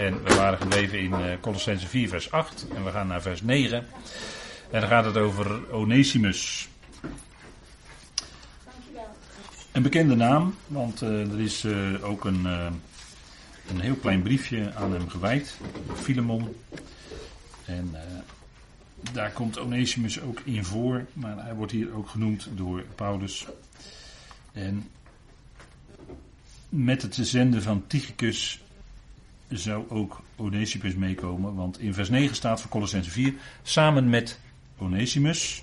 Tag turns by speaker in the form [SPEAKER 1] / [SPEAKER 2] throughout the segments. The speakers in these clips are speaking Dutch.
[SPEAKER 1] En we waren gebleven in uh, Colossense 4, vers 8. En we gaan naar vers 9. En dan gaat het over Onesimus. Een bekende naam, want uh, er is uh, ook een, een heel klein briefje aan hem gewijd. Filemon. En daar komt Onesimus ook in voor. Maar hij wordt hier ook genoemd door Paulus. En met het zenden van Tychicus zou ook Onesimus meekomen. Want in vers 9 staat voor Colossense 4. Samen met Onesimus,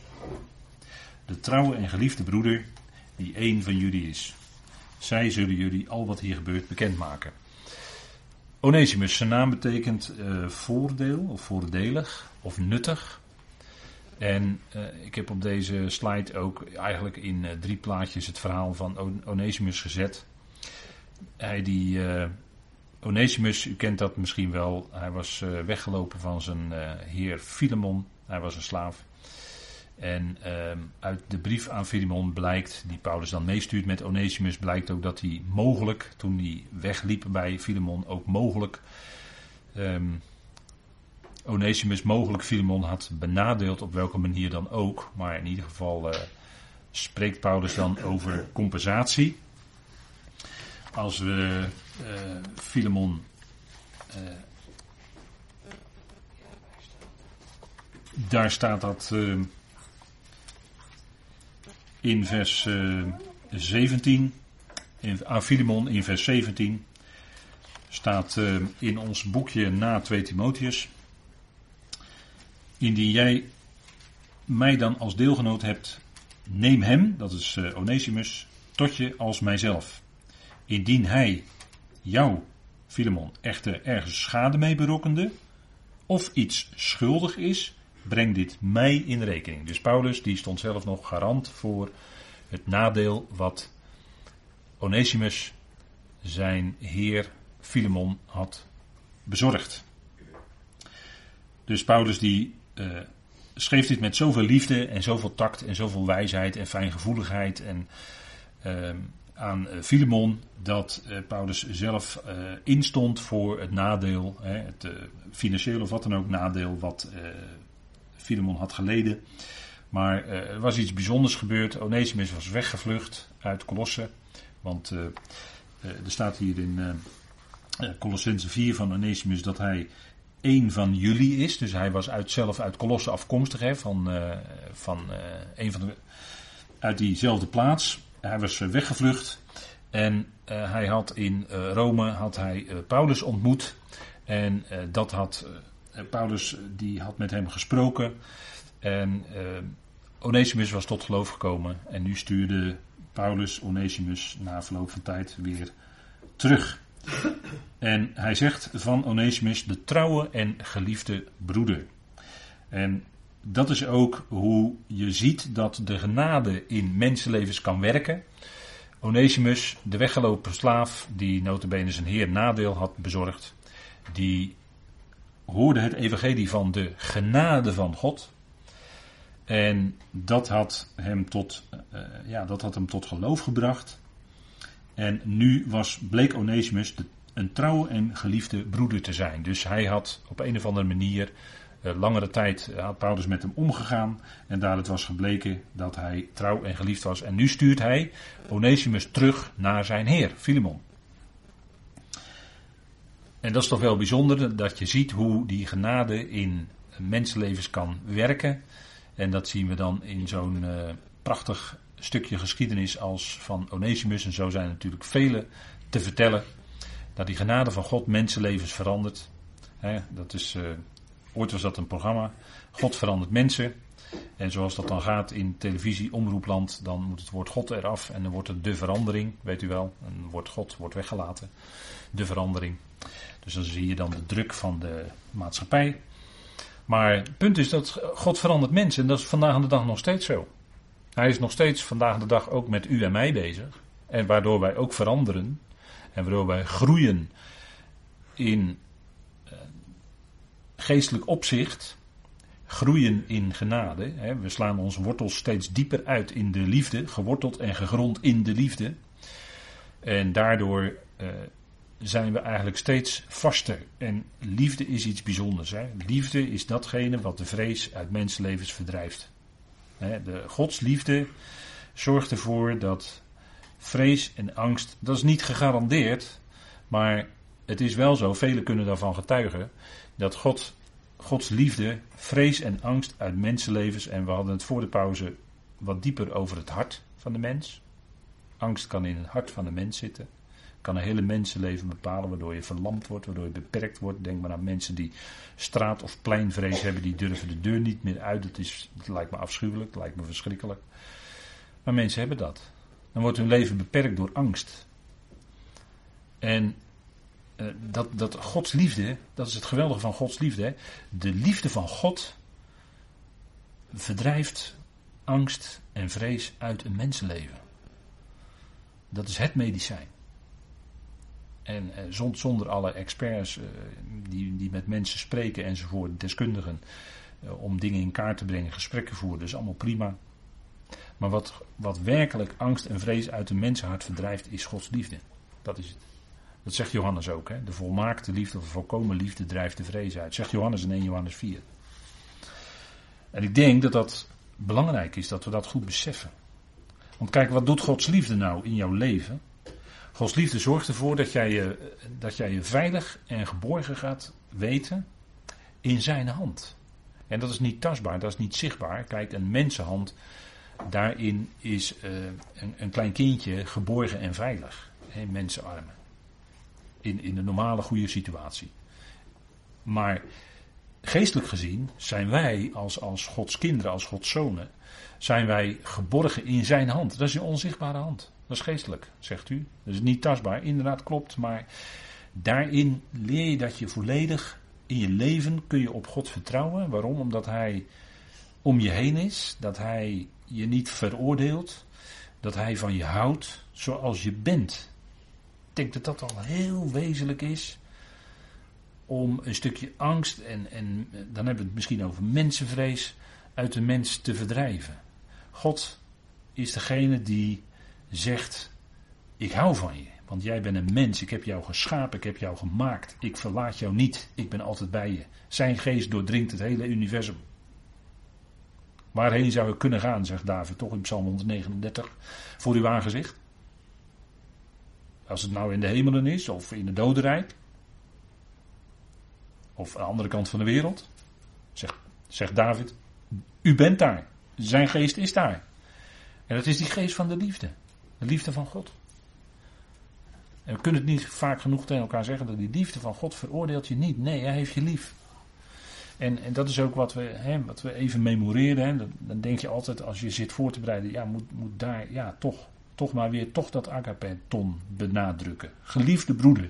[SPEAKER 1] de trouwe en geliefde broeder, die één van jullie is. Zij zullen jullie al wat hier gebeurt bekendmaken. Onesimus, zijn naam betekent uh, voordeel of voordelig of nuttig. En uh, ik heb op deze slide ook eigenlijk in uh, drie plaatjes het verhaal van Onesimus gezet. Hij die Onesimus, u kent dat misschien wel. Hij was uh, weggelopen van zijn uh, heer Filemon. Hij was een slaaf. En uh, uit de brief aan Filemon blijkt, die Paulus dan meestuurt met Onesimus, blijkt ook dat hij mogelijk, toen hij wegliep bij Filemon, ook mogelijk um, Onesimus mogelijk Filemon had benadeeld, op welke manier dan ook. Maar in ieder geval uh, spreekt Paulus dan over compensatie. Als we uh, Filemon uh, daar staat dat uh, in vers 17, in, aan Filemon in vers 17, staat in ons boekje na 2 Timotheus. Indien jij mij dan als deelgenoot hebt, neem hem, dat is Onesimus, tot je als mijzelf. Indien hij jou, Filemon, echter ergens schade mee berokkende, of iets schuldig is, breng dit mij in rekening. Dus Paulus die stond zelf nog garant voor het nadeel wat Onesimus zijn heer Filemon had bezorgd. Dus Paulus die uh, schreef dit met zoveel liefde en zoveel tact en zoveel wijsheid en fijngevoeligheid en uh, aan eh, Filemon dat eh, Paulus zelf eh, instond voor het nadeel, het financiële of wat dan ook nadeel wat Filemon had geleden. Maar er was iets bijzonders gebeurd. Onesimus was weggevlucht uit Colosse. Want er staat hier in Colossense 4 van Onesimus dat hij een van jullie is. Dus hij was uit, zelf uit Colosse afkomstig, van, van van de, uit diezelfde plaats hij was eh, weggevlucht en uh, hij had in uh, Rome had hij Paulus ontmoet en dat had Paulus die had met hem gesproken en Onesimus was tot geloof gekomen en nu stuurde Paulus Onesimus na verloop van tijd weer terug. En hij zegt van Onesimus de trouwe en geliefde broeder. En dat is ook hoe je ziet dat de genade in mensenlevens kan werken. Onesimus, de weggelopen slaaf, die notabene zijn heer nadeel had bezorgd, die hoorde het evangelie van de genade van God. En dat had hem tot, uh, ja, dat had hem tot geloof gebracht. En nu was, bleek Onesimus de, een trouwe en geliefde broeder te zijn. Dus hij had op een of andere manier langere tijd had Paulus met hem omgegaan. En daar het was gebleken dat hij trouw en geliefd was. En nu stuurt hij Onesimus terug naar zijn heer, Filemon. En dat is toch wel bijzonder dat je ziet hoe die genade in mensenlevens kan werken. En dat zien we dan in zo'n uh, prachtig stukje geschiedenis als van Onesimus. En zo zijn natuurlijk vele te vertellen. Dat die genade van God mensenlevens verandert. Dat is Ooit was dat een programma. God verandert mensen. En zoals dat dan gaat in televisie, omroepland, dan moet het woord God eraf en dan wordt het de verandering, weet u wel. Een woord God wordt weggelaten. De verandering. Dus dan zie je dan de druk van de maatschappij. Maar het punt is dat God verandert mensen en dat is vandaag de dag nog steeds zo. Hij is nog steeds vandaag de dag ook met u en mij bezig. En waardoor wij ook veranderen. En waardoor wij groeien in geestelijk opzicht groeien in genade. We slaan onze wortels steeds dieper uit in de liefde, geworteld en gegrond in de liefde. En daardoor uh, zijn we eigenlijk steeds vaster. En liefde is iets bijzonders. Hè? Liefde is datgene wat de vrees uit mensenlevens verdrijft. Hè, de godsliefde zorgt ervoor dat vrees en angst, dat is niet gegarandeerd, maar het is wel zo, velen kunnen daarvan getuigen, dat God, Gods liefde, vrees en angst uit mensenlevens, en we hadden het voor de pauze wat dieper over het hart van de mens. Angst kan in het hart van de mens zitten. Kan een hele mensenleven bepalen, waardoor je verlamd wordt, waardoor je beperkt wordt. Denk maar aan mensen die straat- of pleinvrees hebben, die durven de deur niet meer uit. Dat, is, dat lijkt me afschuwelijk, dat lijkt me verschrikkelijk. Maar mensen hebben dat. Dan wordt hun leven beperkt door angst. En uh, dat, dat Gods liefde, dat is het geweldige van Gods liefde. De liefde van God verdrijft angst en vrees uit een mensenleven. Dat is het medicijn. En uh, zonder alle experts uh, die, die met mensen spreken enzovoort, deskundigen, om dingen in kaart te brengen, gesprekken voeren, is allemaal prima. Maar wat, wat werkelijk angst en vrees uit een mensenhart verdrijft, is Gods liefde. Dat is het. Dat zegt Johannes ook. Hè? De volmaakte liefde of de volkomen liefde drijft de vrees uit. Zegt Johannes in 1 Johannes 4. En ik denk dat dat belangrijk is dat we dat goed beseffen. Want kijk, wat doet Gods liefde nou in jouw leven? Gods liefde zorgt ervoor dat jij je, dat jij je veilig en geborgen gaat weten in zijn hand. En dat is niet tastbaar, dat is niet zichtbaar. Kijk, een mensenhand daarin is uh, een, een, klein kindje geborgen en veilig. in mensenarmen. In, in de normale goede situatie. Maar geestelijk gezien zijn wij als, als Gods kinderen, als Gods zonen, zijn wij geborgen in zijn hand. Dat is een onzichtbare hand. Dat is geestelijk, zegt u. Dat is niet tastbaar. Inderdaad klopt, maar daarin leer je dat je volledig in je leven kun je op God vertrouwen. Waarom? Omdat hij om je heen is, dat hij je niet veroordeelt, dat hij van je houdt zoals je bent. Denk dat dat al heel wezenlijk is om een stukje angst en, en dan hebben we het misschien over mensenvrees uit de mens te verdrijven. God is degene die zegt: Ik hou van je, want jij bent een mens, ik heb jou geschapen, ik heb jou gemaakt, ik verlaat jou niet, ik ben altijd bij je. Zijn geest doordringt het hele universum. Waarheen zou ik kunnen gaan, zegt David toch in Psalm 139, voor uw aangezicht? Als het nou in de hemelen is of in het dodenrijk, of aan de andere kant van de wereld, zegt, David, u bent daar. Zijn geest is daar. En dat is die geest van de liefde. De liefde van God. En we kunnen het niet vaak genoeg tegen elkaar zeggen dat die liefde van God veroordeelt je niet. Nee, hij heeft je lief. En, en dat is ook wat we, hè, wat we even memoreren. Hè. Dan, dan, denk je altijd als je zit voor te bereiden, ja, moet, moet daar, ja, toch, toch maar weer toch dat agapeton benadrukken. Geliefde broeder,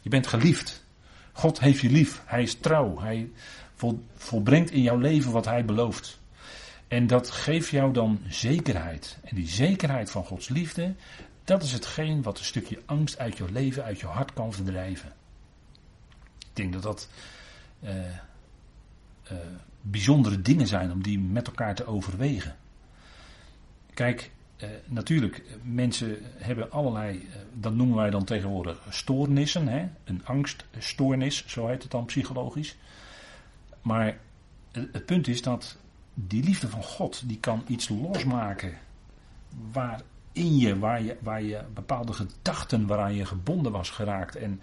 [SPEAKER 1] je bent geliefd. God heeft je lief. Hij is trouw. Hij vol, volbrengt in jouw leven wat hij belooft. En dat geeft jou dan zekerheid. En die zekerheid van Gods liefde, dat is hetgeen wat een stukje angst uit je leven, uit je hart kan verdrijven. Ik denk dat dat uh, uh, bijzondere dingen zijn om die met elkaar te overwegen. Kijk, uh, natuurlijk, mensen hebben allerlei, dat noemen wij dan tegenwoordig stoornissen, hè? een angststoornis, zo heet het dan psychologisch. Maar het punt is dat die liefde van God, die kan iets losmaken waarin je, waar je, waar je bepaalde gedachten waaraan je gebonden was geraakt. En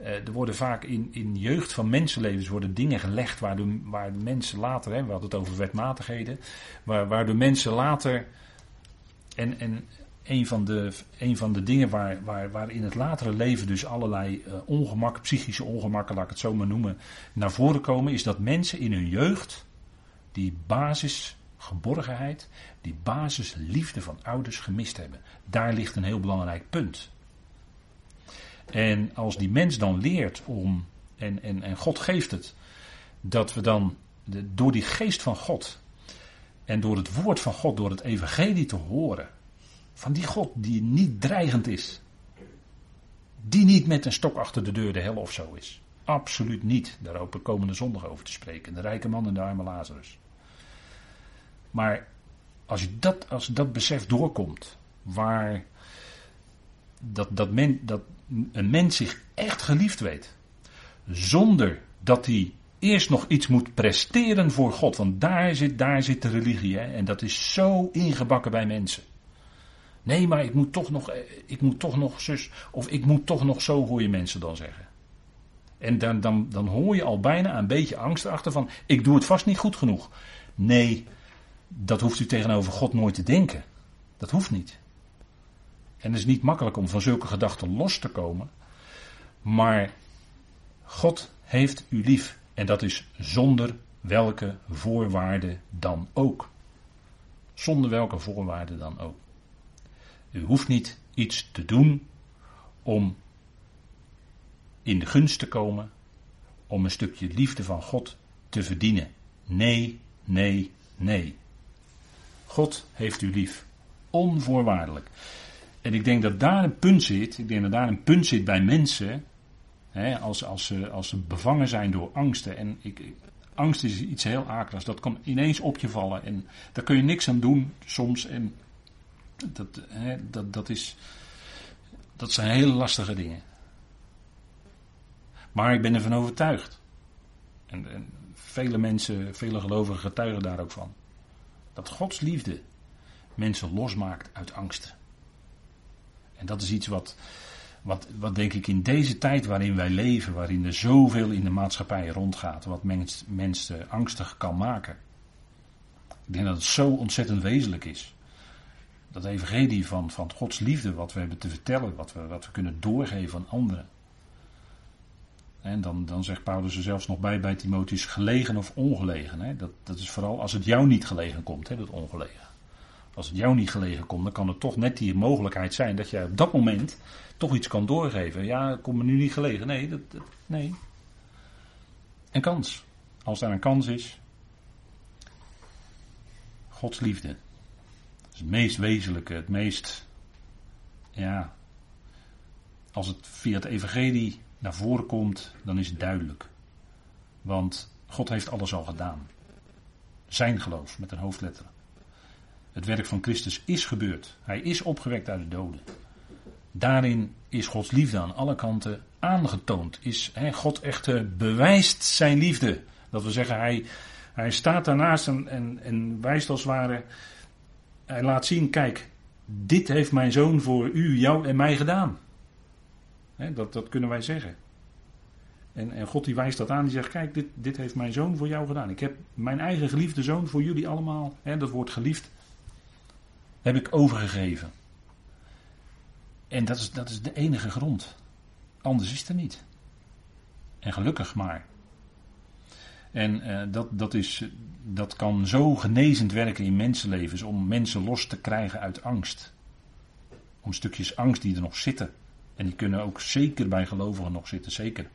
[SPEAKER 1] uh, er worden vaak in, in jeugd van mensenlevens worden dingen gelegd waar, de, waar mensen later, hè, we hadden het over wetmatigheden, waar, waar de mensen later, en, en een van de, een van de dingen waar, waar, waar in het latere leven dus allerlei uh, ongemakken, psychische ongemakken, laat ik het zo maar noemen, naar voren komen, is dat mensen in hun jeugd die basisgeborgenheid, die basisliefde van ouders gemist hebben. Daar ligt een heel belangrijk punt. En als die mens dan leert om, en, en, en God geeft het, dat we dan de, door die geest van God en door het woord van God, door het evangelie te horen, van die God die niet dreigend is, die niet met een stok achter de deur de hel of zo is. Absoluut niet. Daar hoop ik komende zondag over te spreken. De rijke man en de arme Lazarus. Maar als, dat, als dat besef doorkomt, waar dat, dat, dat een mens zich echt geliefd weet. Zonder dat hij eerst nog iets moet presteren voor God. Want daar zit, daar zit de religie. Hè? En dat is zo ingebakken bij mensen. Nee, maar ik moet toch nog, eh, ik moet toch nog zus. Of ik moet toch nog zo, hoor je mensen dan zeggen. En dan, dan, dan hoor je al bijna een beetje angst achter van. Ik doe het vast niet goed genoeg. Nee, dat hoeft u tegenover God nooit te denken. Dat hoeft niet. En het is niet makkelijk om van zulke gedachten los te komen. Maar God heeft u lief. En dat is zonder welke voorwaarden dan ook. Zonder welke voorwaarden dan ook. U hoeft niet iets te doen om in de gunst te komen, om een stukje liefde van God te verdienen. Nee, nee, nee. God heeft u lief. Onvoorwaardelijk. En ik denk dat daar een punt zit. Ik denk dat daar een punt zit bij mensen. Hè, als, als, ze, als ze bevangen zijn door angsten. En ik, angst is iets heel akeligs. Dat kan ineens op je vallen. En daar kun je niks aan doen soms. En dat, hè, dat, dat, is, dat zijn hele lastige dingen. Maar ik ben ervan overtuigd. En, en vele mensen, vele gelovigen getuigen daar ook van. Dat Gods liefde mensen losmaakt uit angst. En dat is iets wat, wat, wat denk ik in deze tijd waarin wij leven, waarin er zoveel in de maatschappij rondgaat, wat mens, mensen angstig kan maken. Ik denk dat het zo ontzettend wezenlijk is. Dat evangelie van, van Gods liefde, wat we hebben te vertellen, wat we, wat we kunnen doorgeven aan anderen. En dan, dan zegt Paulus er zelfs nog bij bij Timotheus gelegen of ongelegen. Hè? Dat, dat is vooral als het jou niet gelegen komt, hè, dat ongelegen. Als het jou niet gelegen komt, dan kan er toch net die mogelijkheid zijn dat jij op dat moment toch iets kan doorgeven. Ja, het komt me nu niet gelegen. Nee, dat, nee. Een kans. Als daar een kans is. Gods liefde. Dat is het meest wezenlijke, het meest. Ja. Als het via het Evangelie naar voren komt, dan is het duidelijk. Want God heeft alles al gedaan. Zijn geloof met een hoofdletter. Het werk van Christus is gebeurd. Hij is opgewekt uit de doden. Daarin is Gods liefde aan alle kanten aangetoond. Is hè, God echt uh, bewijst zijn liefde. Dat we zeggen, hij, hij staat daarnaast en, en, en wijst als het ware. Hij laat zien, kijk, dit heeft mijn zoon voor u, jou en mij gedaan. Dat, dat kunnen wij zeggen. En, en God die wijst dat aan, die zegt, kijk, dit, dit heeft mijn zoon voor jou gedaan. Ik heb mijn eigen geliefde zoon voor jullie allemaal, hè, dat woord geliefd, heb ik overgegeven. En dat is, dat is de enige grond. Anders is er niet. En gelukkig maar. En uh, dat, dat, is, dat kan zo genezend werken in mensenlevens om mensen los te krijgen uit angst. Om stukjes angst die er nog zitten. En die kunnen ook zeker bij gelovigen nog zitten, zeker.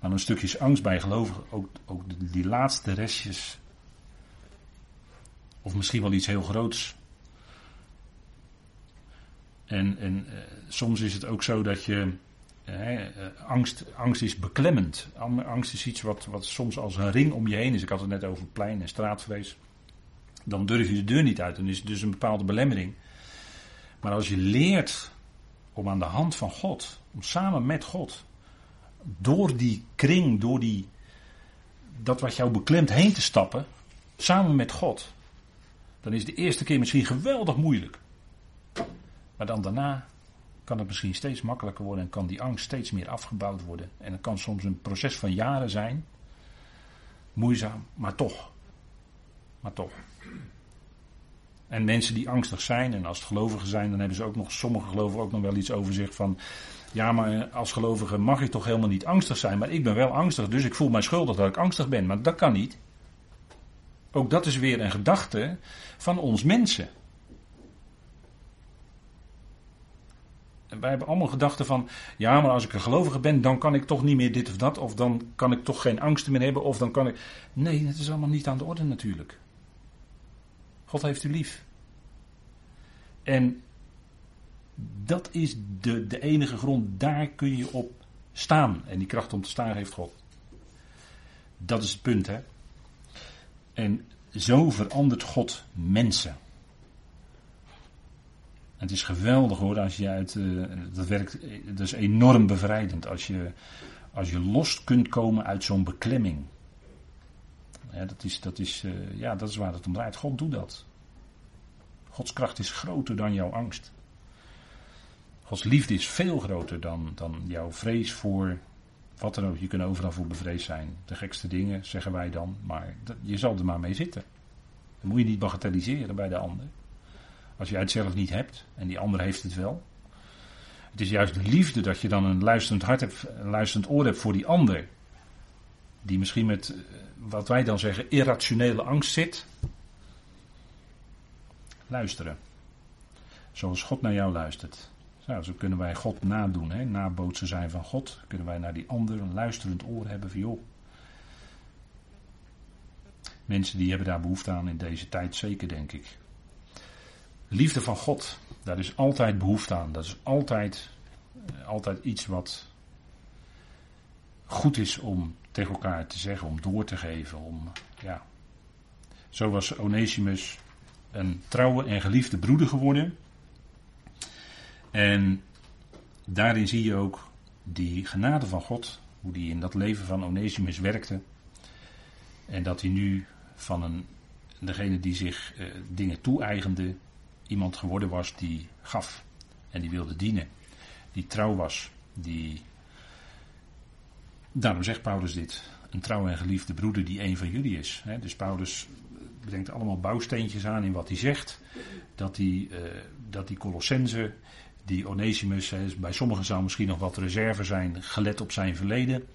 [SPEAKER 1] Maar een stukjes angst bij gelovigen, ook, ook die laatste restjes. Of misschien wel iets heel groots. En, en uh, soms is het ook zo dat je. Uh, angst, angst is beklemmend. Angst is iets wat, wat soms als een ring om je heen is. Ik had het net over plein en straatvrees. Dan durf je de deur niet uit. Dan is het dus een bepaalde belemmering. Maar als je leert om aan de hand van God, om samen met God, door die kring, door die, dat wat jou beklemt heen te stappen, samen met God, dan is de eerste keer misschien geweldig moeilijk. Maar dan daarna kan het misschien steeds makkelijker worden en kan die angst steeds meer afgebouwd worden. En het kan soms een proces van jaren zijn. Moeizaam, maar toch. Maar toch. En mensen die angstig zijn, en als het gelovigen zijn, dan hebben ze ook nog, sommige gelovigen ook nog wel iets over zich van. Ja, maar als gelovige mag ik toch helemaal niet angstig zijn, maar ik ben wel angstig, dus ik voel mij schuldig dat ik angstig ben. Maar dat kan niet. Ook dat is weer een gedachte van ons mensen. Wij hebben allemaal gedachten van, ja, maar als ik een gelovige ben, dan kan ik toch niet meer dit of dat, of dan kan ik toch geen angsten meer hebben, of dan kan ik. Nee, het is allemaal niet aan de orde natuurlijk. God heeft u lief. En dat is de, de enige grond, daar kun je op staan. En die kracht om te staan heeft God. Dat is het punt, hè. En zo verandert God mensen. Het is geweldig hoor, als je uit, uh, dat werkt, dat is enorm bevrijdend als je, als je los kunt komen uit zo'n beklemming. Ja, dat, is, dat, is, uh, ja, dat is waar het om draait. God doet dat. Gods kracht is groter dan jouw angst. Gods liefde is veel groter dan, dan jouw vrees voor wat dan ook. Je kunt overal voor bevreesd zijn. De gekste dingen zeggen wij dan, maar je zal er maar mee zitten. Dan moet je niet bagatelliseren bij de ander. Als je het zelf niet hebt en die ander heeft het wel. Het is juist de liefde dat je dan een luisterend hart hebt, een luisterend oor hebt voor die ander. Die misschien met eh, wat wij dan zeggen irrationele angst zit. Luisteren. Zoals God naar jou luistert. Nou, zo kunnen wij God nadoen, hè? nabootsen zijn van God. Kunnen wij naar die ander een luisterend oor hebben van joh. Mensen die hebben daar behoefte aan in deze tijd zeker, denk ik. Liefde van God, daar is altijd behoefte aan. Dat is altijd, eh, altijd iets wat goed is om tegen elkaar te zeggen, om door te geven. Om, ja. Zo was Onesimus een trouwe en geliefde broeder geworden. En daarin zie je ook die genade van God, hoe die in dat leven van Onesimus werkte. En dat hij nu van een, degene die zich eh, dingen toe-eigende, iemand geworden was die gaf en die wilde dienen. Die trouw was, die. Daarom zegt Paulus dit. Een trouwe en geliefde broeder die een van jullie is. Dus Paulus bedenkt allemaal bouwsteentjes aan in wat hij zegt. Dat die, uh, dat die Colossense, die Onesimus, bij sommigen zou misschien nog wat reserve zijn, gelet op zijn verleden.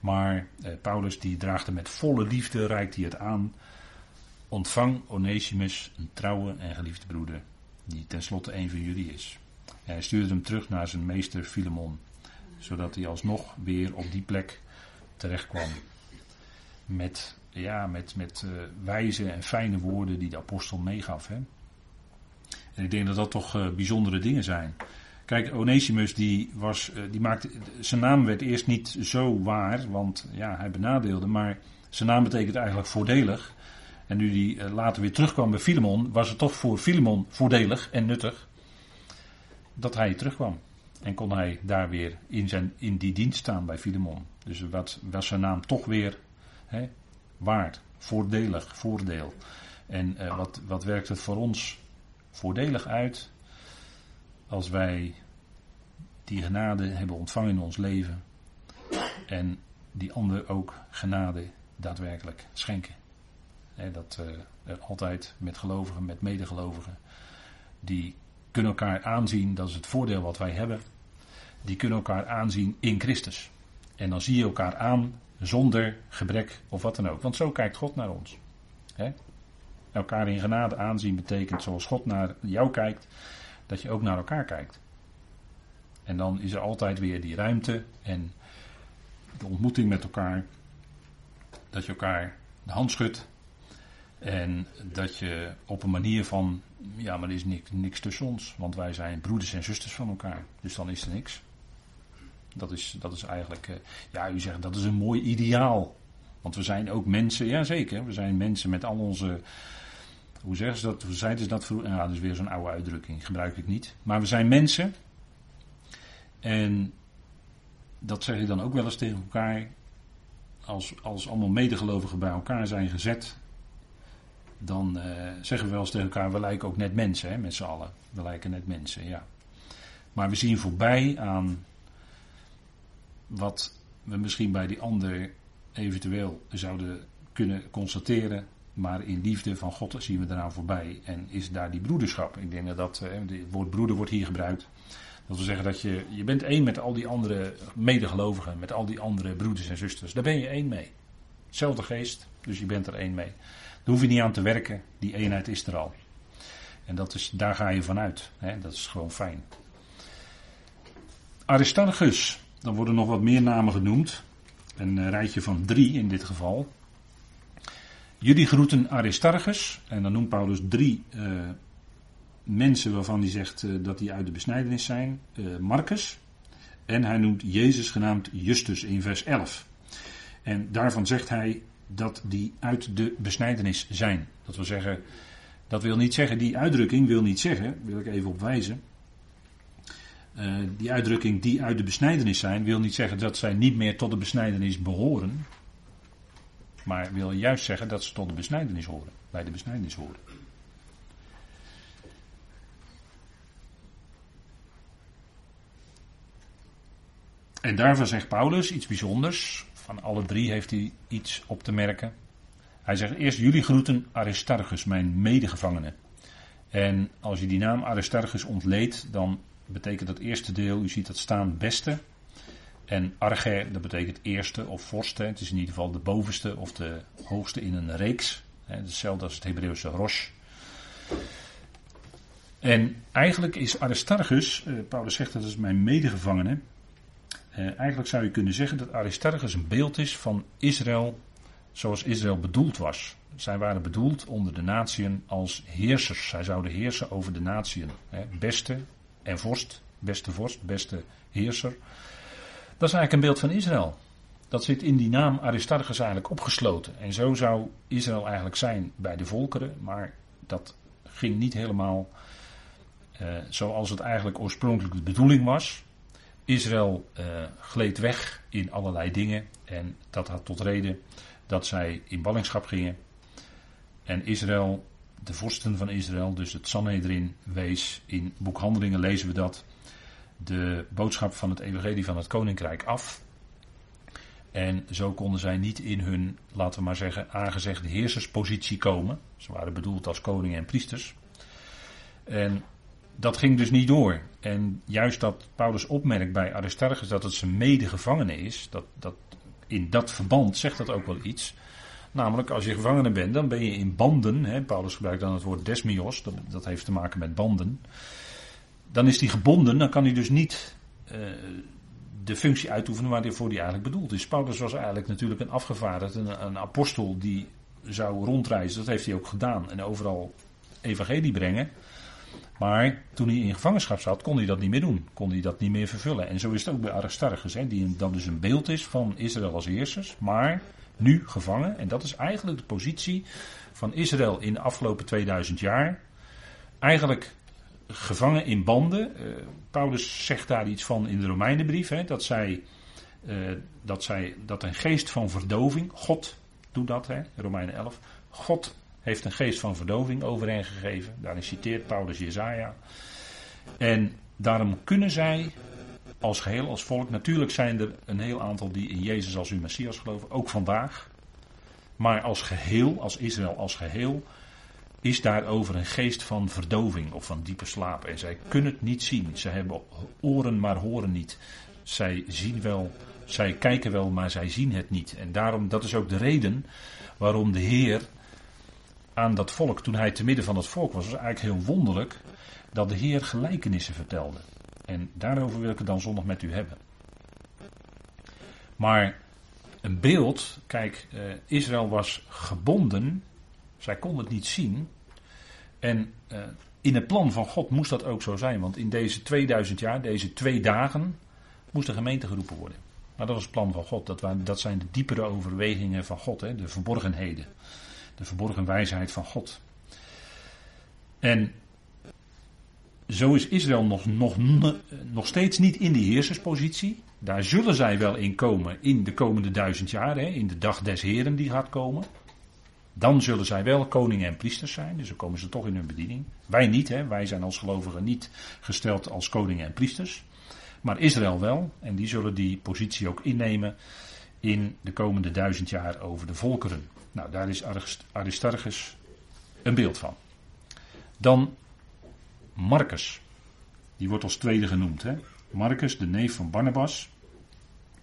[SPEAKER 1] Maar eh, Paulus die draagt er met volle liefde, reikt hij het aan. Ontvang Onesimus, een trouwe en geliefde broeder, die tenslotte een van jullie is. En hij stuurde hem terug naar zijn meester Filemon, zodat hij alsnog weer op die plek terecht kwam. Met, ja, met, met uh, wijze en fijne woorden die de apostel meegaf. Hè. En ik denk dat dat toch uh, bijzondere dingen zijn. Kijk, Onesimus die was, uh, die maakte, zijn naam werd eerst niet zo waar, want ja, hij benadeelde, maar zijn naam betekent eigenlijk voordelig. En nu die uh, later weer terugkwam bij Filemon, was het toch voor Filemon voordelig en nuttig dat hij terugkwam. En kon hij daar weer in, zijn, in die dienst staan bij Filemon. Dus wat was zijn naam toch weer hè, waard, voordelig, voordeel. En uh, wat, wat werkt het voor ons voordelig uit als wij die genade hebben ontvangen in ons leven en die ander ook genade daadwerkelijk schenken. Dat uh, altijd met gelovigen, met medegelovigen, die kunnen elkaar aanzien, dat is het voordeel wat wij hebben, die kunnen elkaar aanzien in Christus. En dan zie je elkaar aan zonder gebrek of wat dan ook. Want zo kijkt God naar ons. Elkaar in genade aanzien betekent zoals God naar jou kijkt, dat je ook naar elkaar kijkt. En dan is er altijd weer die ruimte en de ontmoeting met elkaar. Dat je elkaar de hand schudt. En dat je op een manier van, ja, maar er is niks, tussen ons. Want wij zijn broeders en zusters van elkaar. Dus dan is er niks. Dat is, dat is eigenlijk, uh, ja, u zegt dat is een mooi ideaal. Want we zijn ook mensen, ja zeker, we zijn mensen met al onze, hoe zeggen ze dat, hoe zeiden ze dat vroeger? Ja, dat is weer zo'n oude uitdrukking, gebruik ik niet. Maar we zijn mensen. En dat zeg je dan ook wel eens tegen elkaar. Als, als allemaal medegelovigen bij elkaar zijn gezet, dan uh, zeggen we wel eens tegen elkaar, we lijken ook net mensen, hè, met z'n allen. We lijken net mensen, ja. Maar we zien voorbij aan wat we misschien bij die ander eventueel zouden kunnen constateren. Maar in liefde van God zien we eraan voorbij. En is daar die broederschap. Ik denk dat dat, het woord broeder wordt hier gebruikt. Dat wil zeggen dat je, je bent één met al die andere medegelovigen. Met al die andere broeders en zusters. Daar ben je één mee. Hetzelfde geest, dus je bent er één mee. Daar hoef je niet aan te werken. Die eenheid is er al. En dat is, daar ga je vanuit. Hè? Dat is gewoon fijn. Aristarchus. Dan worden nog wat meer namen genoemd. Een rijtje van drie in dit geval. Jullie groeten Aristarchus. En dan noemt Paulus drie uh, mensen waarvan hij zegt uh, dat die uit de besnijdenis zijn. Uh, Marcus. En hij noemt Jezus genaamd Justus in vers 11. En daarvan zegt hij dat die uit de besnijdenis zijn. Dat wil zeggen, Dat wil niet zeggen, die uitdrukking wil niet zeggen, wil ik even op wijzen. Eh, die uitdrukking die uit de besnijdenis zijn, wil niet zeggen dat zij niet meer tot de besnijdenis behoren. Maar wil juist zeggen dat ze tot de besnijdenis horen, bij de besnijdenis horen. En daarvan zegt Paulus iets bijzonders. Van alle drie heeft hij iets op te merken. Hij zegt eerst jullie groeten Aristarchus, mijn medegevangene. En als je die naam Aristarchus ontleedt, dan betekent dat eerste deel, u ziet dat staan, beste. En arge, dat betekent eerste of vorste. Het is in ieder geval de bovenste of de hoogste in een reeks. Hetzelfde als het Hebreeuwse rosh. En eigenlijk is Aristarchus, eh, Paulus zegt dat is mijn medegevangene. Eh, eigenlijk zou je kunnen zeggen dat Aristarchus een beeld is van Israël zoals Israël bedoeld was. Zij waren bedoeld onder de natieën als heersers. Zij zouden heersen over de natieën. Beste en vorst, beste vorst, beste heerser. Dat is eigenlijk een beeld van Israël. Dat zit in die naam Aristarchus eigenlijk opgesloten. En zo zou Israël eigenlijk zijn bij de volkeren, maar dat ging niet helemaal uh, zoals het eigenlijk oorspronkelijk de bedoeling was. Israël uh, gleed weg in allerlei dingen en dat had tot reden dat zij in ballingschap gingen. En Israël, de vorsten van Israël, dus het Sanhedrin, wees in boekhandelingen lezen we dat de boodschap van het evangelie van het koninkrijk af. En zo konden zij niet in hun, laten we maar zeggen, aangezegde heerserspositie komen. Ze waren bedoeld als koningen en priesters. En dat ging dus niet door. En juist dat Paulus opmerkt bij Aristarchus dat het zijn medegevangene is, dat, dat, in dat verband zegt dat ook wel iets. Namelijk, als je gevangene bent, dan ben je in banden. Hè, Paulus gebruikt dan het woord desmios, dat, dat heeft te maken met banden dan is hij gebonden, dan kan hij dus niet uh, de functie uitoefenen waarvoor hij eigenlijk bedoeld is. Paulus was eigenlijk natuurlijk een afgevaardigd, een, een, apostel die zou rondreizen. Dat heeft hij ook gedaan en overal evangelie brengen. Maar toen hij in gevangenschap zat, kon hij dat niet meer doen. Kon hij dat niet meer vervullen. En zo is het ook bij Aristarchus, hè, die dan dus een beeld is van Israël als heersers, maar nu gevangen. En dat is eigenlijk de positie van Israël in de afgelopen 2000 jaar. Eigenlijk gevangen in banden. Uh, Paulus zegt daar iets van in de Romeinenbrief, hè, dat, zij, uh, dat, zij, dat een geest van verdoving, God doet dat, hè, Romeinen 11, God heeft een geest van verdoving over hen gegeven. Daarin citeert Paulus Jezaja. En daarom kunnen zij als geheel, als volk, natuurlijk zijn er een heel aantal die in Jezus als hun Messias geloven, ook vandaag. Maar als geheel, als Israël als geheel, is daarover een geest van verdoving of van diepe slaap. En zij kunnen het niet zien. Zij hebben oren, maar horen niet. Zij zien wel, zij kijken wel, maar zij zien het niet. En daarom, dat is ook de reden waarom de Heer aan dat volk, toen hij te midden van het volk was, was eigenlijk heel wonderlijk dat de Heer gelijkenissen vertelde. En daarover wil ik het dan zondag met u hebben. Maar een beeld, kijk, uh, Israël was gebonden zij kon het niet zien. En uh, in het plan van God moest dat ook zo zijn. Want in deze 2000 jaar, deze twee dagen, moest de gemeente geroepen worden. Maar dat was het plan van God. Dat, waren, dat zijn de diepere overwegingen van God. Hè, de verborgenheden. De verborgen wijsheid van God. En zo is Israël nog, nog, nog steeds niet in die heerserspositie. Daar zullen zij wel in komen in de komende duizend jaar. Hè, in de dag des Heren die gaat komen. Dan zullen zij wel koningen en priesters zijn, dus dan komen ze toch in hun bediening. Wij niet, hè? wij zijn als gelovigen niet gesteld als koningen en priesters. Maar Israël wel, en die zullen die positie ook innemen in de komende duizend jaar over de volkeren. Nou, daar is Aristarchus een beeld van. Dan Marcus, die wordt als tweede genoemd. Hè? Marcus, de neef van Barnabas.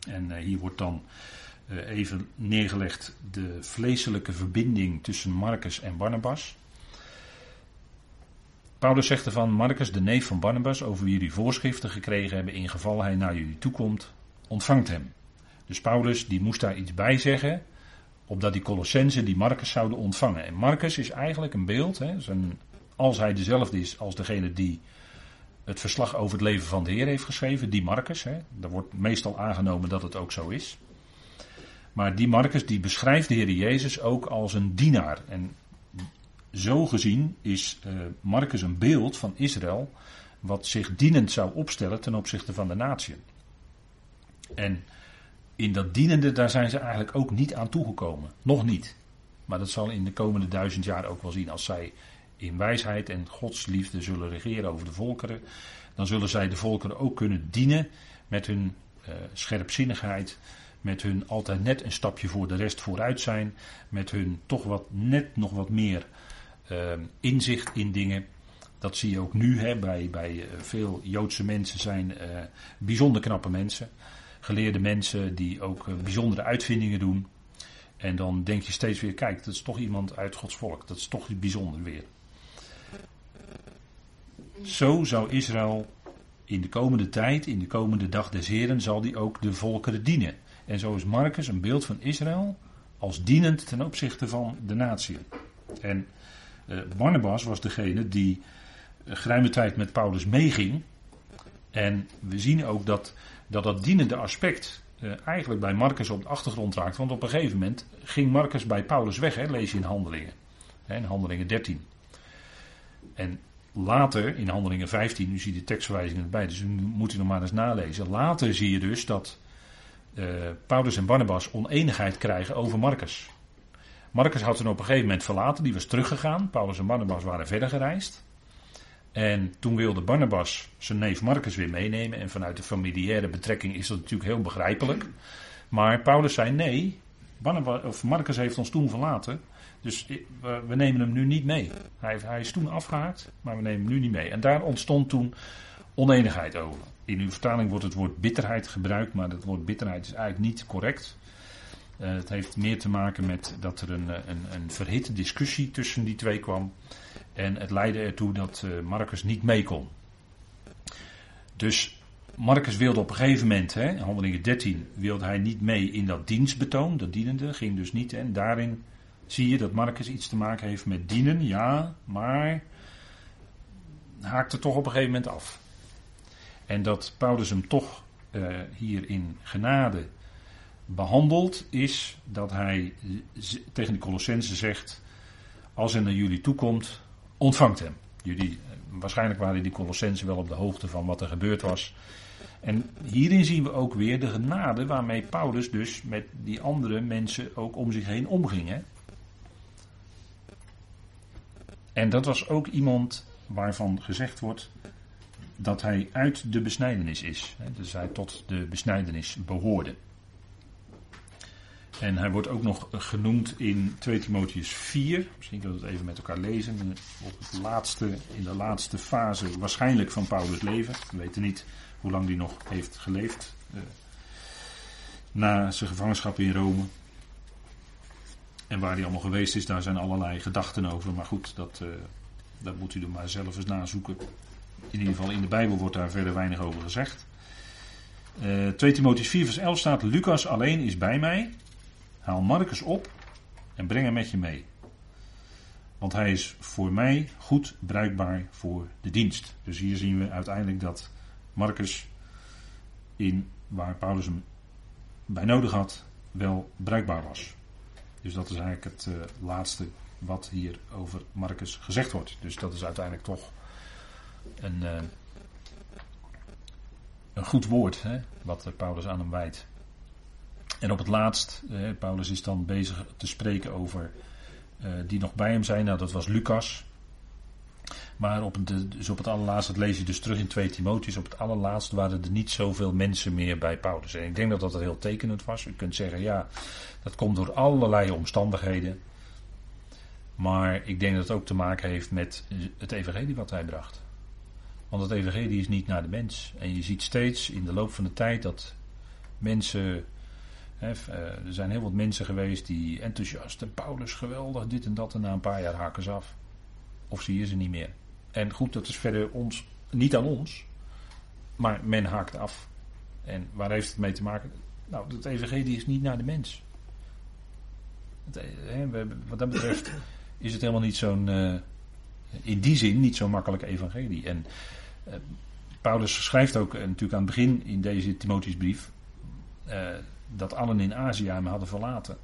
[SPEAKER 1] En uh, hier wordt dan eh, even neergelegd de vleeselijke verbinding tussen Marcus en Barnabas. Paulus zegt ervan, Marcus, de neef van Barnabas, over wie jullie voorschriften gekregen hebben, in geval hij naar jullie toekomt, ontvangt hem. Dus Paulus die moest daar iets bij zeggen, opdat die Colossensen die Marcus zouden ontvangen. En Marcus is eigenlijk een beeld, hè, als hij dezelfde is als degene die het verslag over het leven van de Heer heeft geschreven, die Marcus. Hè, daar wordt meestal aangenomen dat het ook zo is. Maar die Marcus die beschrijft de Heer Jezus ook als een dienaar. En zo gezien is uh, Marcus een beeld van Israël wat zich dienend zou opstellen ten opzichte van de natie. En in dat dienende, daar zijn ze eigenlijk ook niet aan toegekomen. Nog niet. Maar dat zal in de komende duizend jaar ook wel zien. Als zij in wijsheid en godsliefde zullen regeren over de volkeren, dan zullen zij de volkeren ook kunnen dienen met hun uh, scherpzinnigheid, met hun altijd net een stapje voor de rest vooruit zijn, met hun toch wat net nog wat meer uh, inzicht in dingen. Dat zie je ook nu hè, bij, bij eh, veel Joodse mensen zijn uh, bijzonder knappe mensen. Geleerde mensen die ook bijzondere uitvindingen doen. En dan denk je steeds weer, kijk, dat is toch iemand uit Gods volk. Dat is toch bijzonder weer. Zo zou Israël in de komende tijd, in de komende dag des Heren, zal die ook de volkeren dienen. En zo is Marcus een beeld van Israël als dienend ten opzichte van de natie. En uh, Barnabas was degene die uh, geruime tijd met Paulus meeging. En we zien ook dat dat, dat dienende aspect uh, eigenlijk bij Marcus op de achtergrond raakt. Want op een gegeven moment ging Marcus bij Paulus weg, hè, lees je in Handelingen. Hè, in Handelingen 13. En later, in Handelingen 15, nu zie je de tekstverwijzingen erbij, dus nu moet u nog maar eens nalezen. Later zie je dus dat uh, Paulus en Barnabas oneenigheid krijgen over Marcus. Marcus had hem op een gegeven moment verlaten, die was teruggegaan. Paulus en Barnabas waren verder gereisd. En toen wilde Barnabas zijn neef Marcus weer meenemen. En vanuit de familiaire betrekking is dat natuurlijk heel begrijpelijk. Maar Paulus zei nee, Barnabas, of Marcus heeft ons toen verlaten. Dus we nemen hem nu niet mee. Hij, hij is toen afgehaakt, maar we nemen hem nu niet mee. En daar ontstond toen oneenigheid over. In uw vertaling wordt het woord bitterheid gebruikt, maar het woord bitterheid is eigenlijk niet correct. Uh, het heeft meer te maken met dat er een, een, een verhitte discussie tussen die twee kwam. En het leidde ertoe dat uh, Marcus niet mee kon. Dus Marcus wilde op een gegeven moment, hè, in handelingen 13, wilde hij niet mee in dat dienstbetoon, dat dienende, ging dus niet. En daarin zie je dat Marcus iets te maken heeft met dienen, ja, maar haakte toch op een gegeven moment af. En dat Paulus hem toch uh, hier in genade behandelt, is dat hij tegen de Colossense zegt: Als hij naar jullie toekomt, ontvangt hem. Jullie, eh, waarschijnlijk waren die Colossense wel op de hoogte van wat er gebeurd was. En hierin zien we ook weer de genade waarmee Paulus dus met die andere mensen ook om zich heen omging. Hè? En dat was ook iemand waarvan gezegd wordt dat hij uit de besnijdenis is. Dus hij tot de besnijdenis behoorde. En hij wordt ook nog genoemd in 2 Timotheus 4. Misschien kunnen we het even met elkaar lezen. Het laatste, in de laatste fase waarschijnlijk van Paulus' leven. We weten niet hoe lang hij nog heeft geleefd. Uh, na zijn gevangenschap in Rome. En waar hij allemaal geweest is, daar zijn allerlei gedachten over. Maar goed, dat, uh, dat moet u er maar zelf eens nazoeken. In ieder geval in de Bijbel wordt daar verder weinig over gezegd. Uh, 2 Timotheus 4 vers 11 staat, Lucas alleen is bij mij. Haal Marcus op en breng hem met je mee. Want hij is voor mij goed bruikbaar voor de dienst. Dus hier zien we uiteindelijk dat Marcus in waar Paulus hem bij nodig had, wel bruikbaar was. Dus dat is eigenlijk het uh, laatste wat hier over Marcus gezegd wordt. Dus dat is uiteindelijk toch een, uh, een goed woord hè, wat Paulus aan hem wijdt. En op het laatst, eh, Paulus is dan bezig te spreken over uh, die nog bij hem zijn. Nou, dat was Lucas. Maar op het, dus op het allerlaatst, dat lees je dus terug in 2 Timotheus, op het allerlaatst waren er niet zoveel mensen meer bij Paulus. En ik denk dat dat heel tekenend was. U kunt zeggen, ja, dat komt door allerlei omstandigheden. Maar ik denk dat het ook te maken heeft met het evangelie wat hij bracht. Want het evangelie is niet naar de mens. En je ziet steeds in de loop van de tijd dat mensen Eh, er zijn heel wat mensen geweest die enthousiast, en Paulus geweldig, dit en dat, en na een paar jaar haken ze af. Of zie je ze niet meer. En goed, dat is verder ons, niet aan ons, maar men haakt af. En waar heeft het mee te maken? Nou, het evangelie is niet naar de mens. He, wat dat betreft is het helemaal niet zo'n, uh, in die zin niet zo'n makkelijk evangelie. En Paulus schrijft ook natuurlijk aan het begin in deze Timotheusbrief dat allen in Azië hem hadden verlaten.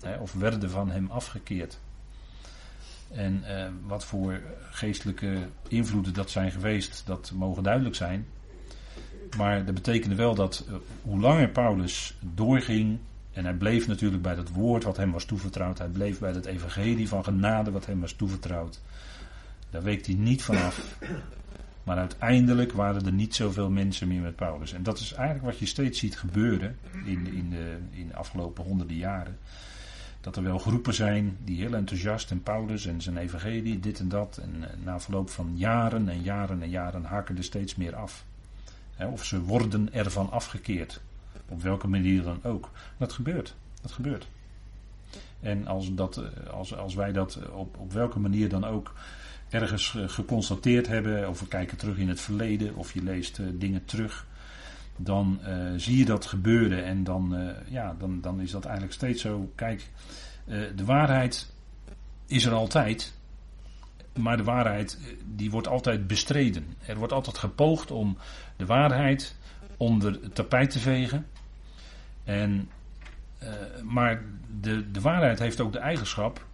[SPEAKER 1] Hè, of werden van hem afgekeerd. En uh, wat voor geestelijke invloeden dat zijn geweest, dat mogen duidelijk zijn. Maar dat betekende wel dat uh, hoe langer Paulus doorging, en hij bleef natuurlijk bij dat woord wat hem was toevertrouwd, hij bleef bij het evangelie van genade wat hem was toevertrouwd. Daar week hij niet vanaf. Maar uiteindelijk waren er niet zoveel mensen meer met Paulus. En dat is eigenlijk wat je steeds ziet gebeuren in, in, de, in de afgelopen honderden jaren. Dat er wel groepen zijn die heel enthousiast en Paulus en zijn evangelie, dit en dat. En eh, na verloop van jaren en jaren en jaren haken er steeds meer af. of ze worden ervan afgekeerd. Op welke manier dan ook. Dat gebeurt. Dat gebeurt. En als, dat, eh, als, als wij dat op, op welke manier dan ook ergens geconstateerd hebben, of we kijken terug in het verleden, of je leest uh, dingen terug, dan uh, zie je dat gebeuren en dan, ja, dan, dan is dat eigenlijk steeds zo. Kijk, de waarheid is er altijd, maar de waarheid die wordt altijd bestreden. Er wordt altijd gepoogd om de waarheid onder het tapijt te vegen. En, maar de, de waarheid heeft ook de eigenschap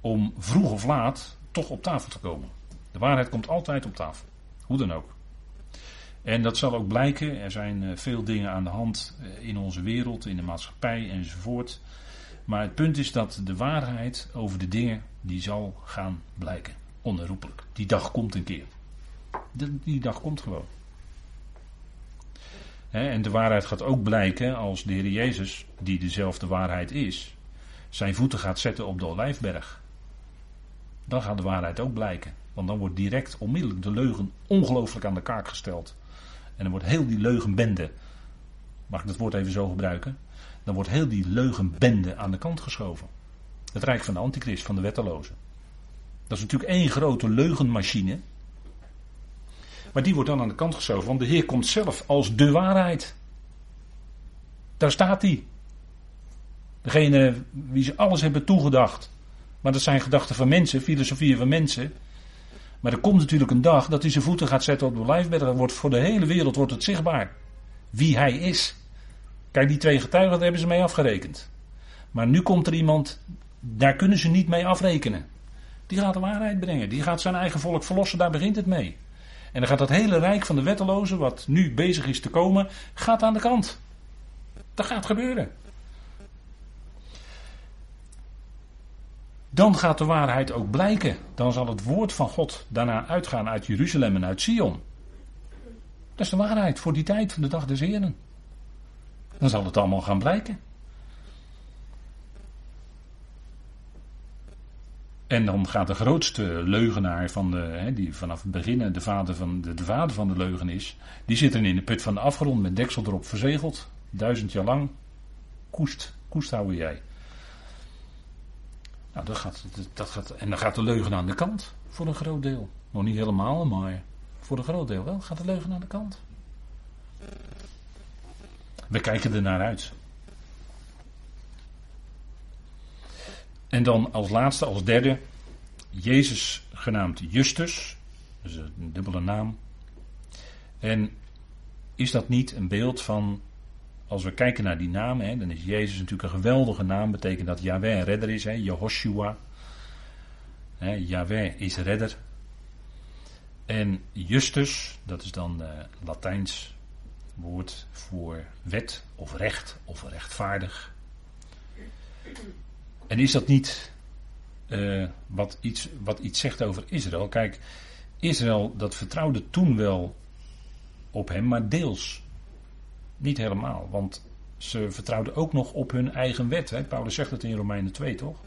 [SPEAKER 1] om vroeg of laat toch op tafel te komen. De waarheid komt altijd op tafel. Hoe dan ook. En dat zal ook blijken. Er zijn eh, veel dingen aan de hand eh, in onze wereld, in de maatschappij enzovoort. Maar het punt is dat de waarheid over de dingen, die zal gaan blijken. Onherroepelijk. Die dag komt een keer. Die dag komt gewoon. en de waarheid gaat ook blijken als de Heer Jezus, die dezelfde waarheid is, zijn voeten gaat zetten op de Olijfberg. Dan gaat de waarheid ook blijken. Want dan wordt direct onmiddellijk de leugen ongelooflijk aan de kaak gesteld. En dan wordt heel die leugenbende, mag ik dat woord even zo gebruiken? Dan wordt heel die leugenbende aan de kant geschoven. Het rijk van de antichrist, van de wetteloze. Dat is natuurlijk één grote leugenmachine. Maar die wordt dan aan de kant geschoven, want de Heer komt zelf als de waarheid. Daar staat hij. Degene wie ze alles hebben toegedacht. Maar dat zijn gedachten van mensen, filosofieën van mensen. Maar er komt natuurlijk een dag dat hij zijn voeten gaat zetten op de lijfberg. Dan wordt voor de hele wereld wordt het zichtbaar. Wie hij is. Kijk, die twee getuigen, daar hebben ze mee afgerekend. Maar nu komt er iemand, daar kunnen ze niet mee afrekenen. Die gaat de waarheid brengen. Die gaat zijn eigen volk verlossen, daar begint het mee. En dan gaat dat hele rijk van de wettelozen, wat nu bezig is te komen, gaat aan de kant. Dat gaat gebeuren. Dan gaat de waarheid ook blijken. Dan zal het woord van God daarna uitgaan uit Jeruzalem en uit Sion. Dat is de waarheid voor die tijd van de dag des Heren. Dan zal het allemaal gaan blijken. En dan gaat de grootste leugenaar van de, hè, die vanaf het begin de vader, van de, de vader van de leugen is, die zit er in de put van de afgrond met deksel erop verzegeld. Duizend jaar lang. Koest, koest houden jij. Nou, dat gaat, dat gaat, en dan gaat de leugen aan de kant, voor een groot deel. Nog niet helemaal, maar voor een groot deel wel gaat de leugen aan de kant. We kijken er naar uit. En dan als laatste, als derde, Jezus genaamd Justus. Dus een dubbele naam. En is dat niet een beeld van als we kijken naar die naam, hè, dan is Jezus natuurlijk een geweldige naam. Betekent dat Yahweh redder is, hè, Jehoshua. Hè, Yahweh is redder. En Justus, dat is dan uh, Latijns woord voor wet of recht of rechtvaardig. En is dat niet uh, wat, iets, wat iets zegt over Israël? Kijk, Israël dat vertrouwde toen wel op hem, maar deels. Niet helemaal, want ze vertrouwden ook nog op hun eigen wet. Hè? Paulus zegt het in Romeinen 2, toch?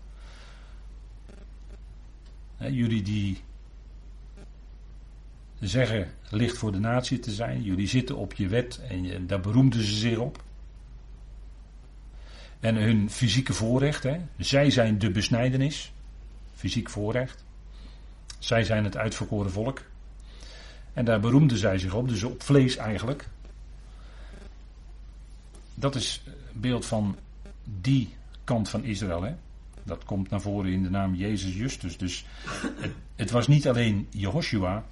[SPEAKER 1] Hè, jullie die zeggen licht voor de natie te zijn, jullie zitten op je wet en daar beroemden ze zich op. En hun fysieke voorrecht, hè? zij zijn de besnijdenis, fysiek voorrecht. Zij zijn het uitverkoren volk. En daar beroemden zij zich op, dus op vlees eigenlijk. Dat is beeld van die kant van Israël. Hè? Dat komt naar voren in de naam Jezus Justus. Dus het, het was niet alleen Jehoshua,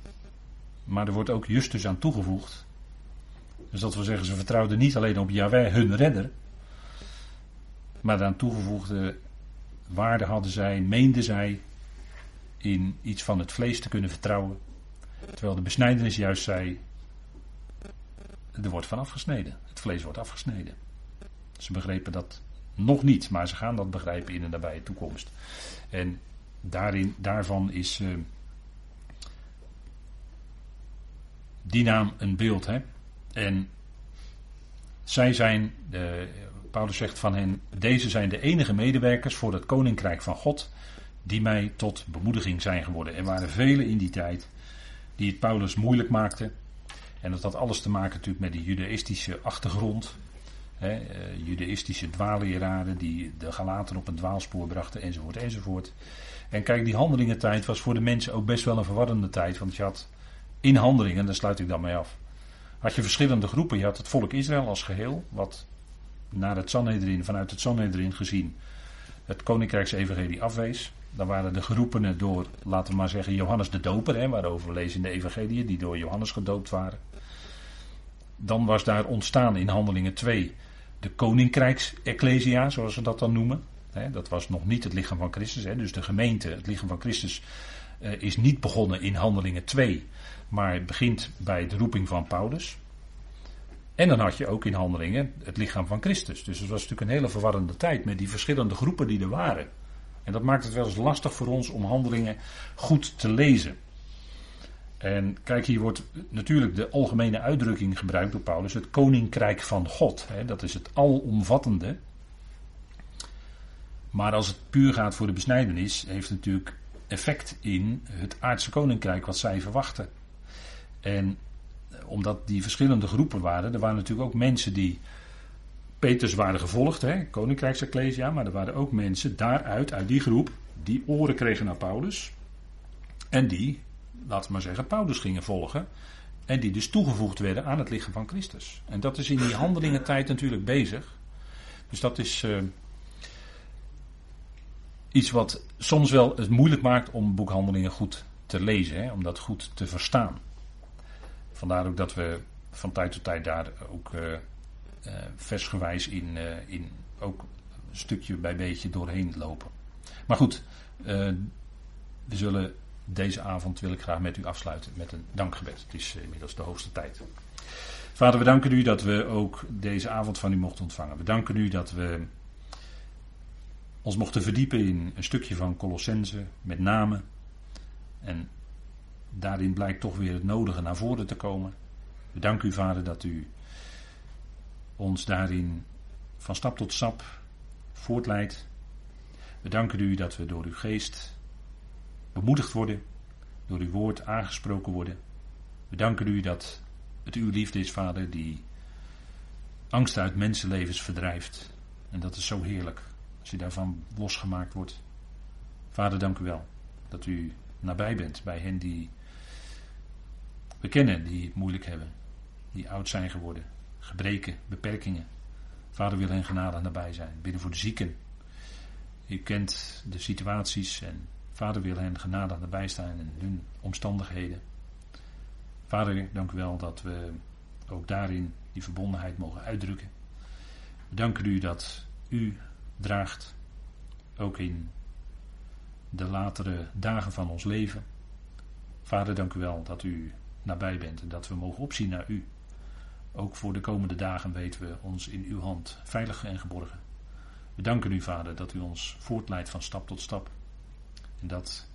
[SPEAKER 1] maar er wordt ook Justus aan toegevoegd. Dus dat wil zeggen, ze vertrouwden niet alleen op Yahweh, hun redder. Maar aan toegevoegde waarde hadden zij, meenden zij, in iets van het vlees te kunnen vertrouwen. Terwijl de besnijdenis juist zei, er wordt van afgesneden. Het vlees wordt afgesneden. Ze begrepen dat nog niet, maar ze gaan dat begrijpen in de nabije toekomst. En daarin, daarvan is uh, die naam een beeld. Hè? En zij zijn, Paulus zegt van hen, deze zijn de enige medewerkers voor het koninkrijk van God, die mij tot bemoediging zijn geworden. Er waren velen in die tijd die het Paulus moeilijk maakten. En dat had alles te maken natuurlijk met die judaïstische achtergrond. Hè, eh, judaïstische dwaalleraren die de Galaten op een dwaalspoor brachten enzovoort enzovoort. En kijk, die handelingentijd was voor de mensen ook best wel een verwarrende tijd. Want je had in handelingen, daar sluit ik dan mee af, had je verschillende groepen. Je had het volk Israël als geheel, wat naar het Sanhedrin, vanuit het Sanhedrin gezien, het Koninkrijksevangelie afwees. Dan waren de geroepenen door, laten we maar zeggen, Johannes de Doper, hè, waarover we lezen in de Evangelie, die door Johannes gedoopt waren. Dan was daar ontstaan in Handelingen 2 de Koninkrijksecclesia, zoals ze dat dan noemen. dat was nog niet het lichaam van Christus. dus de gemeente, het lichaam van Christus, eh, is niet begonnen in Handelingen 2, maar begint bij de roeping van Paulus. En dan had je ook in handelingen het lichaam van Christus. Dus het was natuurlijk een hele verwarrende tijd met die verschillende groepen die er waren. En dat maakt het wel eens lastig voor ons om handelingen goed te lezen. En kijk, hier wordt natuurlijk de algemene uitdrukking gebruikt door Paulus, het koninkrijk van God. Hè, dat is het alomvattende. Maar als het puur gaat voor de besnijdenis, heeft het natuurlijk effect in het aardse koninkrijk wat zij verwachten. En omdat die verschillende groepen waren, er waren natuurlijk ook mensen die Peters waren gevolgd, hè, Koninkrijksecclesia, maar er waren ook mensen daaruit, uit die groep, die oren kregen naar Paulus. En die, laten we maar zeggen, Paulus gingen volgen. En die dus toegevoegd werden aan het lichaam van Christus. En dat is in die handelingentijd natuurlijk bezig. Dus dat is uh, iets wat soms wel het moeilijk maakt om boekhandelingen goed te lezen, hè, om dat goed te verstaan. Vandaar ook dat we van tijd tot tijd daar ook uh, uh, versgewijs in, uh, in ook stukje bij beetje doorheen lopen. Maar goed, we zullen deze avond wil ik graag met u afsluiten met een dankgebed. Het is inmiddels de hoogste tijd. Vader, we danken u dat we ook deze avond van u mochten ontvangen. We danken u dat we ons mochten verdiepen in een stukje van Colossense, met name. En daarin blijkt toch weer het nodige naar voren te komen. We danken u, Vader, dat u ons daarin van stap tot stap voortleidt. We danken u dat we door uw geest bemoedigd worden, door uw woord aangesproken worden. We danken u dat het uw liefde is, Vader, die angst uit mensenlevens verdrijft. En dat is zo heerlijk als je daarvan losgemaakt wordt. Vader, dank u wel dat u nabij bent bij hen die we kennen die het moeilijk hebben, die oud zijn geworden, gebreken, beperkingen. Vader wil hen genadig nabij zijn, bidden voor de zieken. U kent de situaties en Vader wil hen genadig nabij staan in hun omstandigheden. Vader, dank u wel dat we ook daarin die verbondenheid mogen uitdrukken. We danken u dat u draagt, ook in de latere dagen van ons leven. Vader, dank u wel dat u nabij bent en dat we mogen opzien naar u. Ook voor de komende dagen weten we ons in uw hand veilig en geborgen. We danken u, Vader, dat u ons voortleidt van stap tot stap. En dat,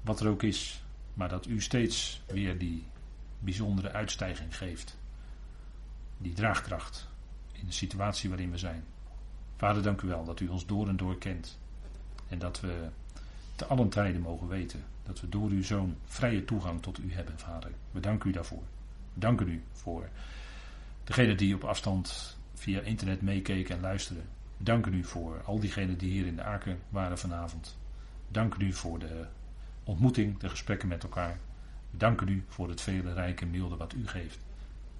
[SPEAKER 1] wat er ook is, maar dat u steeds weer die bijzondere uitstijging geeft. Die draagkracht in de situatie waarin we zijn. Vader, dank u wel dat u ons door en door kent. En dat we te allen tijden mogen weten dat we door uw zoon vrije toegang tot u hebben, vader. We danken u daarvoor. We danken u voor degenen die op afstand via internet meekeken en luisteren. We danken u voor al diegenen die hier in de Aken waren vanavond. We danken u voor de ontmoeting, de gesprekken met elkaar. We danken u voor het vele rijke milde wat u geeft.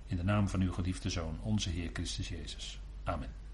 [SPEAKER 1] In de naam van uw geliefde Zoon, onze Heer Christus Jezus. Amen.